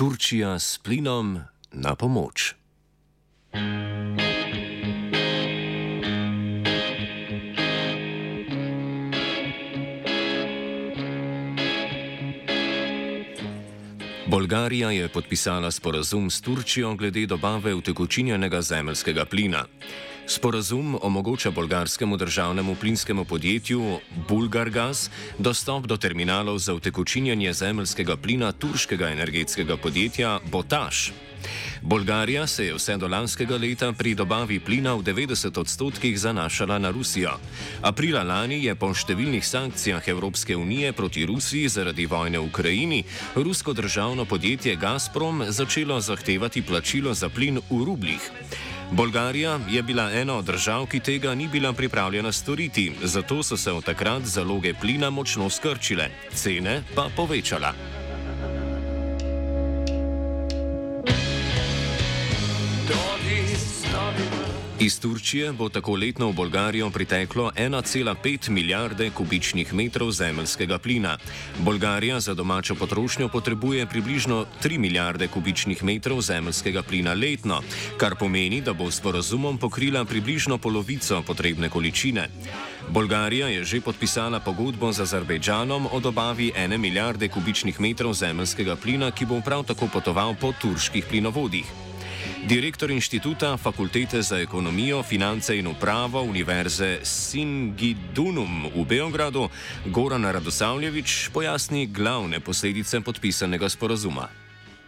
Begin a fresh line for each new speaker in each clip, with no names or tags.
Turčija s plinom na pomoč. Bolgarija je podpisala sporazum s Turčijo glede dobave utekočinjenega zemljskega plina. Sporazum omogoča bolgarskemu državnemu plinskemu podjetju Bulgargas dostop do terminalov za utekočinjanje zemljskega plina turškega energetskega podjetja Botaš. Bolgarija se je vse do lanskega leta pri dobavi plina v 90 odstotkih zanašala na Rusijo. Aprila lani je po številnih sankcijah Evropske unije proti Rusiji zaradi vojne v Ukrajini rusko državno podjetje Gazprom začelo zahtevati plačilo za plin v rublih. Bolgarija je bila ena od držav, ki tega ni bila pripravljena storiti, zato so se od takrat zaloge plina močno skrčile, cene pa povečala. Iz Turčije bo tako letno v Bolgarijo priteklo 1,5 milijarde kubičnih metrov zemljskega plina. Bolgarija za domačo potrošnjo potrebuje približno 3 milijarde kubičnih metrov zemljskega plina letno, kar pomeni, da bo s porazumom pokrila približno polovico potrebne količine. Bolgarija je že podpisala pogodbo z Azerbejdžanom o dobavi 1 milijarde kubičnih metrov zemljskega plina, ki bo prav tako potoval po turških plinovodih. Direktor inštituta Fakultete za ekonomijo, finance in upravo Univerze Singidunum v Beogradu, Goran Radosavljevič, pojasni glavne posledice podpisanega sporazuma.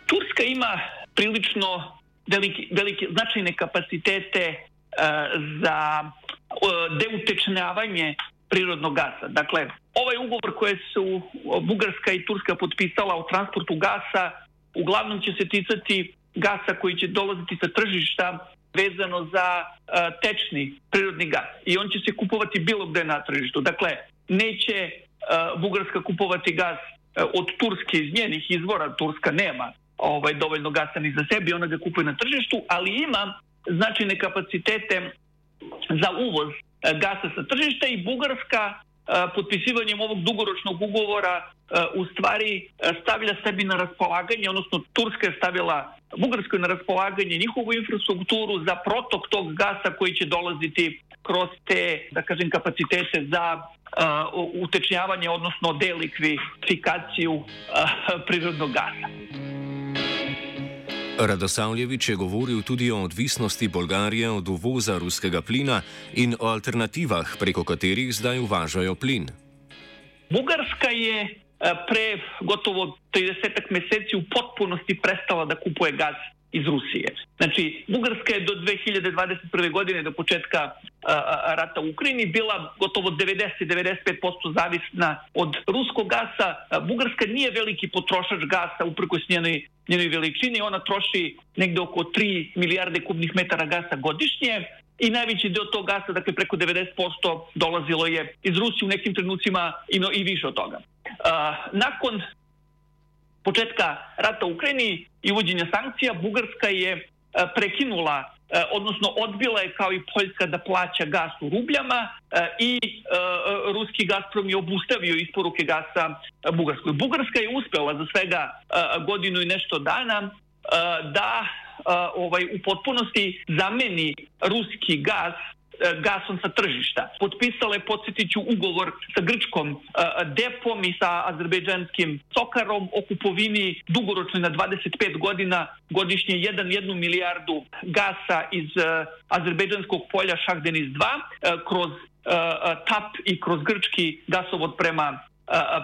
Turska ima prilično veliki, veliki, značajne kapacitete uh, za uh, deutečnjavanje prirodnog gasa. Dakle, ovaj ugovor koje su Bugarska i Turska potpisala o transportu gasa uglavnom će se ticati gasa koji će dolaziti sa tržišta vezano za uh, tečni prirodni gas. I on će se kupovati bilo gde na tržištu. Dakle, neće uh, Bugarska kupovati gas uh, od Turske iz njenih izvora, Turska nema ovaj dovoljno gasa ni za sebi, ona ga kupuje na tržištu, ali ima značajne kapacitete za uvoz gasa sa tržišta i Bugarska potpisivanjem ovog dugoročnog ugovora u stvari stavlja sebi na raspolaganje, odnosno Turska je stavila Bugarskoj na raspolaganje njihovu infrastrukturu za protok tog gasa koji će dolaziti kroz te, da kažem, kapacitete za utečnjavanje, odnosno delikvifikaciju prirodnog gasa.
Radosavljevič je govoril tudi o odvisnosti Bolgarije od uvoza ruskega plina in o alternativah, preko katerih zdaj uvažajo plin.
Bugarska je pre gotovo 30 meseci u potpunosti prestala da kupuje gaz iz Rusije. Znači, Bugarska je do 2021. godine, do početka a, a, rata u Ukrajini, bila gotovo 90-95% zavisna od ruskog gasa. A, Bugarska nije veliki potrošač gasa uprkos njenoj, njenoj veličini. Ona troši negde oko 3 milijarde kubnih metara gasa godišnje i najveći deo tog gasa, dakle preko 90% dolazilo je iz Rusije u nekim trenucima i, i više od toga. Nakon početka rata u Ukrajini i uvođenja sankcija, Bugarska je uh, prekinula uh, odnosno odbila je kao i Poljska da plaća gas u rubljama i ruski Gazprom je obustavio isporuke gasa Bugarskoj. Bugarska je uspela za svega godinu i nešto dana da ovaj u potpunosti zameni ruski gas e, gasom sa tržišta. Potpisala je, podsjetiću, ugovor sa grčkom e, depom i sa azerbejdžanskim sokarom o kupovini dugoročno na 25 godina godišnje 1, milijardu gasa iz e, azerbejdžanskog polja Šahdenis 2 kroz TAP i kroz grčki gasovod prema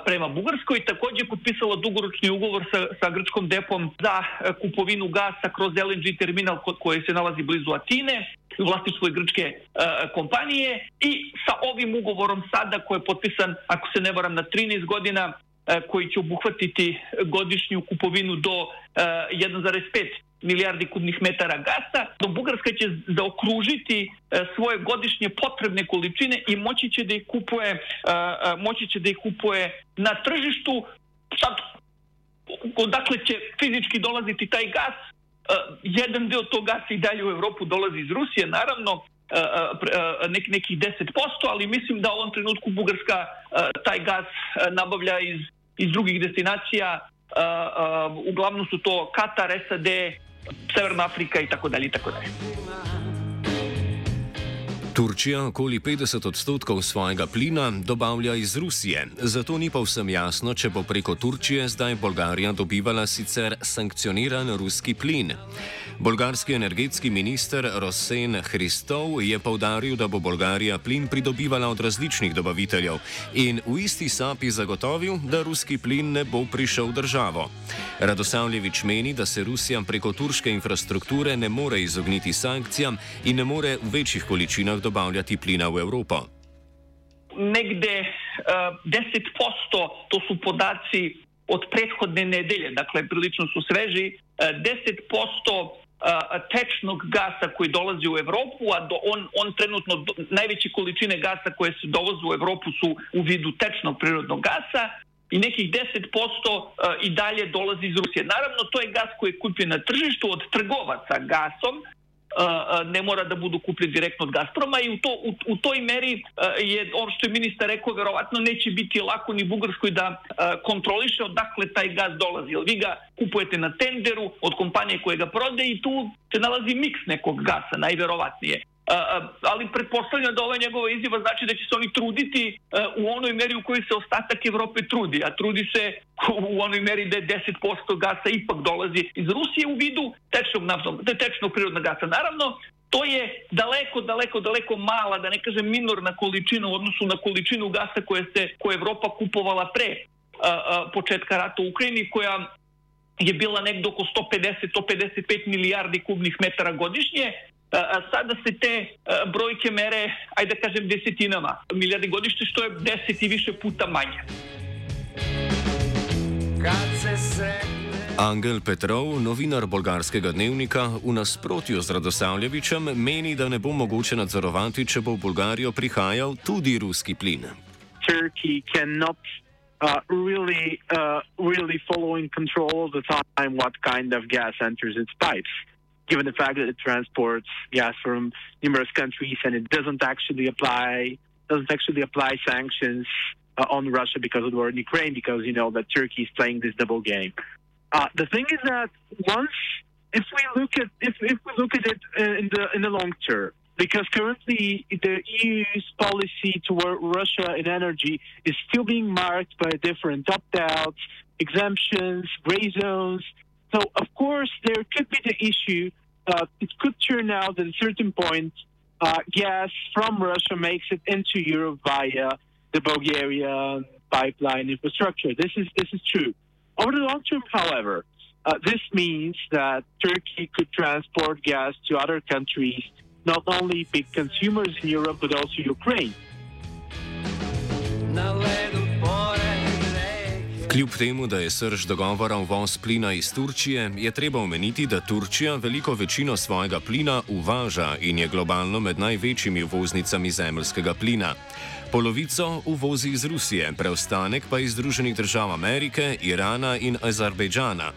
prema Bugarskoj. Takođe je potpisala dugoročni ugovor sa, sa grčkom depom za kupovinu gasa kroz LNG terminal koji se nalazi blizu Atine u vlasničkoj grčke uh, kompanije i sa ovim ugovorom sada koji je potpisan, ako se ne varam, na 13 godina koji će obuhvatiti godišnju kupovinu do uh, 1,5 milijardi kubnih metara gasa, dok Bugarska će zaokružiti e, svoje godišnje potrebne količine i moći će da ih kupuje, e, e, moći će da ih kupuje na tržištu. Sad, odakle će fizički dolaziti taj gas? Jedan deo tog gasa i dalje u Evropu dolazi iz Rusije, naravno, nek, nekih 10%, ali mislim da u ovom trenutku Bugarska taj gas nabavlja iz, iz drugih destinacija, uglavnom su to Katar, SAD, Severna Afrika i tako dalje i tako dalje.
Turčija okoli 50 odstotkov svojega plina dobavlja iz Rusije, zato ni pa vsem jasno, če bo preko Turčije zdaj Bolgarija dobivala sicer sankcioniran ruski plin. Bolgarski energetski minister Rosen Hristov je povdaril, da bo Bolgarija plin pridobivala od različnih dobaviteljev in v isti sapi zagotovil, da ruski plin ne bo prišel v državo. Radosavljevič meni, da se Rusija preko turške infrastrukture ne more izogniti sankcijam in ne more v večjih količinah dobavljati plina v Evropo.
Negde uh, 10% to su podaci od prethodne nedelje, dakle prilično su sveži, uh, 10% tečnog gasa koji dolazi u Evropu, a do, on, on trenutno najveće količine gasa koje se dovoze u Evropu su u vidu tečnog prirodnog gasa i nekih 10% i dalje dolazi iz Rusije. Naravno, to je gas koji je kupljen na tržištu od trgovaca gasom, ne mora da budu kupljeni direktno od Gazproma i u, to, u, u toj meri je ono što je ministar rekao, verovatno neće biti lako ni Bugarskoj da kontroliše odakle taj gaz dolazi. Vi ga kupujete na tenderu od kompanije koje ga prode i tu se nalazi miks nekog gasa, najverovatnije ali pretpostavljam da ova njegova izjava znači da će se oni truditi u onoj meri u kojoj se ostatak Evrope trudi, a trudi se u onoj meri da je 10% gasa ipak dolazi iz Rusije u vidu tečnog, naftnog, tečnog prirodnog gasa. Naravno, to je daleko, daleko, daleko mala, da ne kažem minorna količina u odnosu na količinu gasa koje se, koje Evropa kupovala pre početka rata u Ukrajini, koja je bila nekdo oko 150-155 milijardi kubnih metara godišnje, sada se te brojke mere, ajde da kažem, desetinama milijardi godišnje, što je deset i više puta manje.
Angel Petrov, novinar bolgarskega dnevnika, v nasprotju z Radosavljevičem meni, da ne bo mogoče nadzorovati, če bo v Bolgarijo prihajal tudi ruski plin.
Turkey cannot uh, really, uh, really follow in control all the time what kind of gas enters its pipes. Given the fact that it transports gas from numerous countries and it doesn't actually apply doesn't actually apply sanctions uh, on Russia because of the war in Ukraine because you know that Turkey is playing this double game. Uh, the thing is that once if we look at if, if we look at it in the in the long term, because currently the EU's policy toward Russia in energy is still being marked by different opt-outs, exemptions, gray zones, so, of course, there could be the issue. Uh, it could turn out that at a certain point, uh, gas from Russia makes it into Europe via the Bulgaria pipeline infrastructure. This is this is true. Over the long term, however, uh, this means that Turkey could transport gas to other countries, not only big consumers in Europe but also Ukraine.
Kljub temu, da je srž dogovora uvoz plina iz Turčije, je treba omeniti, da Turčija veliko večino svojega plina uvaža in je globalno med največjimi uvoznicami zemljskega plina. Polovico uvozi iz Rusije, preostanek pa iz Združenih držav Amerike, Irana in Azerbejdžana.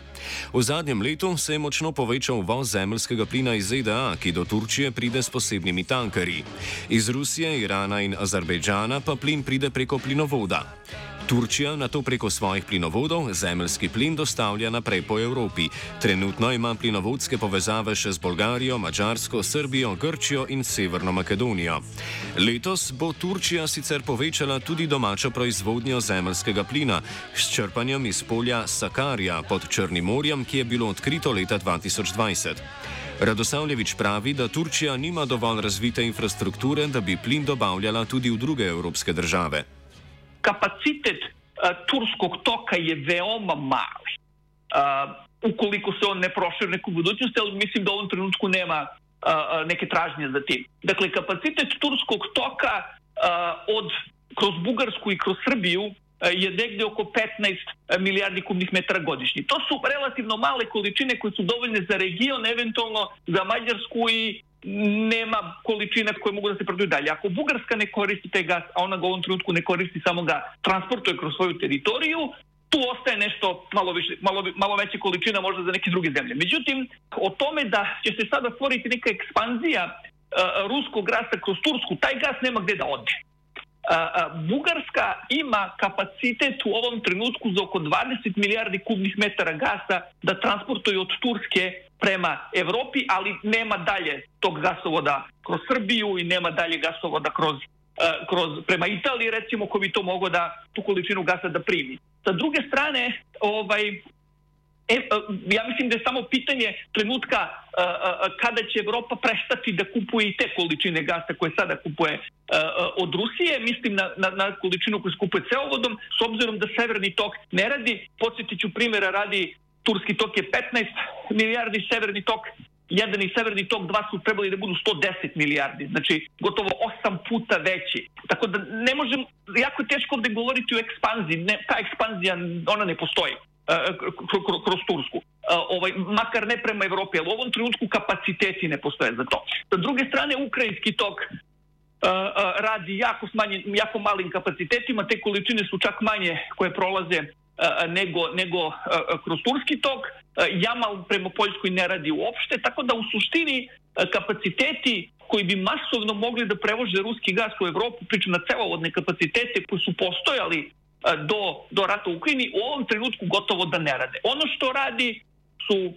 V zadnjem letu se je močno povečal uvoz zemljskega plina iz ZDA, ki do Turčije pride s posebnimi tankerji. Iz Rusije, Irana in Azerbejdžana pa plin pride preko plinovoda. Turčija na to preko svojih plinovodov zemljski plin dostavlja naprej po Evropi. Trenutno ima plinovodske povezave še z Bolgarijo, Mačarsko, Srbijo, Grčijo in Severno Makedonijo. Letos bo Turčija sicer povečala tudi domačo proizvodnjo zemljskega plina s črpanjem iz polja Sakarja pod Črnim morjem, ki je bilo odkrito leta 2020. Radosavljevič pravi, da Turčija nima dovolj razvite infrastrukture, da bi plin dobavljala tudi v druge evropske države.
Kapacitet turskog toka je veoma mali. ukoliko se on ne proširi neku budućnost, ali mislim da u ovom trenutku nema neke tražnje za tim. Dakle, kapacitet turskog toka od kroz Bugarsku i kroz Srbiju je negde oko 15 milijardi kubnih metara godišnji. To su relativno male količine koje su dovoljne za region, eventualno za Mađarsku i nema količine koje mogu da se prodaju dalje. Ako Bugarska ne koristi taj gas, a ona ga u ovom trenutku ne koristi, samo ga transportuje kroz svoju teritoriju, tu ostaje nešto malo, više, malo, malo veće količina možda za neke druge zemlje. Međutim, o tome da će se sada stvoriti neka ekspanzija uh, ruskog gasa kroz Tursku, taj gas nema gde da ode. Uh, Bugarska ima kapacitet u ovom trenutku za oko 20 milijardi kubnih metara gasa da transportuje od Turske prema Evropi, ali nema dalje tog gasovoda kroz Srbiju i nema dalje gasovoda kroz, kroz prema Italiji recimo ko bi to mogao da tu količinu gasa da primi. Sa druge strane, ovaj, E, e, ja mislim da je samo pitanje trenutka e, kada će Evropa prestati da kupuje i te količine gasa koje sada kupuje od Rusije, mislim na, na, na količinu koju skupuje ceovodom, s obzirom da Severni tok ne radi, podsjetit ću primjera radi, Turski tok je 15 milijardi, Severni tok 1 i Severni tok 2 su trebali da budu 110 milijardi, znači gotovo 8 puta veći. Tako da ne možem, jako je teško ovde govoriti o ekspanziji, ne, ta ekspanzija, ona ne postoji. E, kroz Tursku. E, ovaj, makar ne prema Evropi, ali u ovom trenutku kapaciteti ne postoje za to. Sa druge strane, ukrajinski tok e, radi jako, smanjen, jako malim kapacitetima, te količine su čak manje koje prolaze nego, nego kroz turski tok. Jamal prema Poljskoj ne radi uopšte, tako da u suštini kapaciteti koji bi masovno mogli da prevože ruski gas u Evropu, pričam na celovodne kapacitete koji su postojali do, do rata u Ukrajini u ovom trenutku gotovo da ne rade. Ono što radi su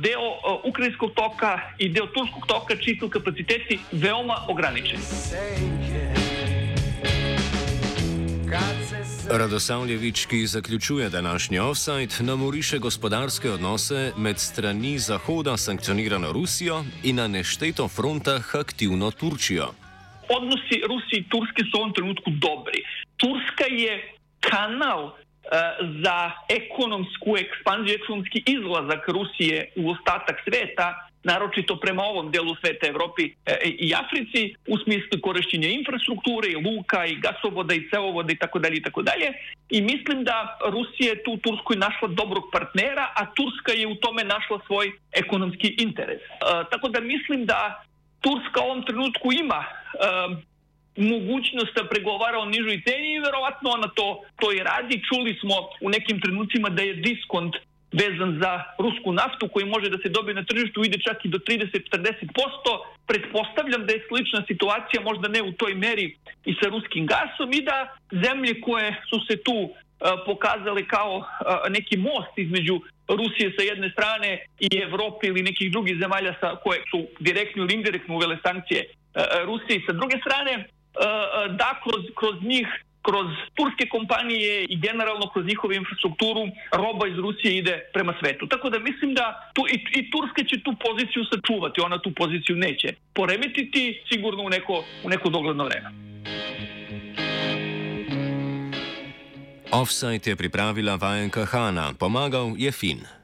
deo ukrajinskog toka i deo turskog toka čiji su kapaciteti veoma ograničeni.
Radosavljevič, ki zaključuje današnji offside, nam uriše gospodarske odnose med strani Zahoda sankcionirano Rusijo in na nešteto frontah aktivno Turčijo.
Odnosi Rusije in Turske so v tem trenutku dobri. Turska je kanal za ekonomsku ekspanziju, ekonomski izlazak Rusije u ostatak sveta, naročito prema ovom delu sveta Evropi e, i Africi, u smislu korišćenja infrastrukture i luka i gasovoda i cevovoda i tako dalje i tako dalje. I mislim da Rusija je tu u Turskoj našla dobrog partnera, a Turska je u tome našla svoj ekonomski interes. E, tako da mislim da Turska u ovom trenutku ima mogućnost da pregovara o nižoj ceni i verovatno ona to, to i radi. Čuli smo u nekim trenucima da je diskont vezan za rusku naftu koji može da se dobije na tržištu ide čak i do 30-40%. Pretpostavljam da je slična situacija, možda ne u toj meri i sa ruskim gasom i da zemlje koje su se tu uh, pokazale kao uh, neki most između Rusije sa jedne strane i Evrope ili nekih drugih zemalja sa koje su direktno ili indirektno uvele sankcije uh, Rusiji sa druge strane, E, e, da kroz, kroz njih kroz turske kompanije i generalno kroz njihovu infrastrukturu roba iz Rusije ide prema svetu. Tako da mislim da tu, i, i Turska će tu poziciju sačuvati, ona tu poziciju neće poremetiti sigurno u neko, u neko dogledno vreme.
Offside je pripravila Vajenka Hana, pomagal je Fin.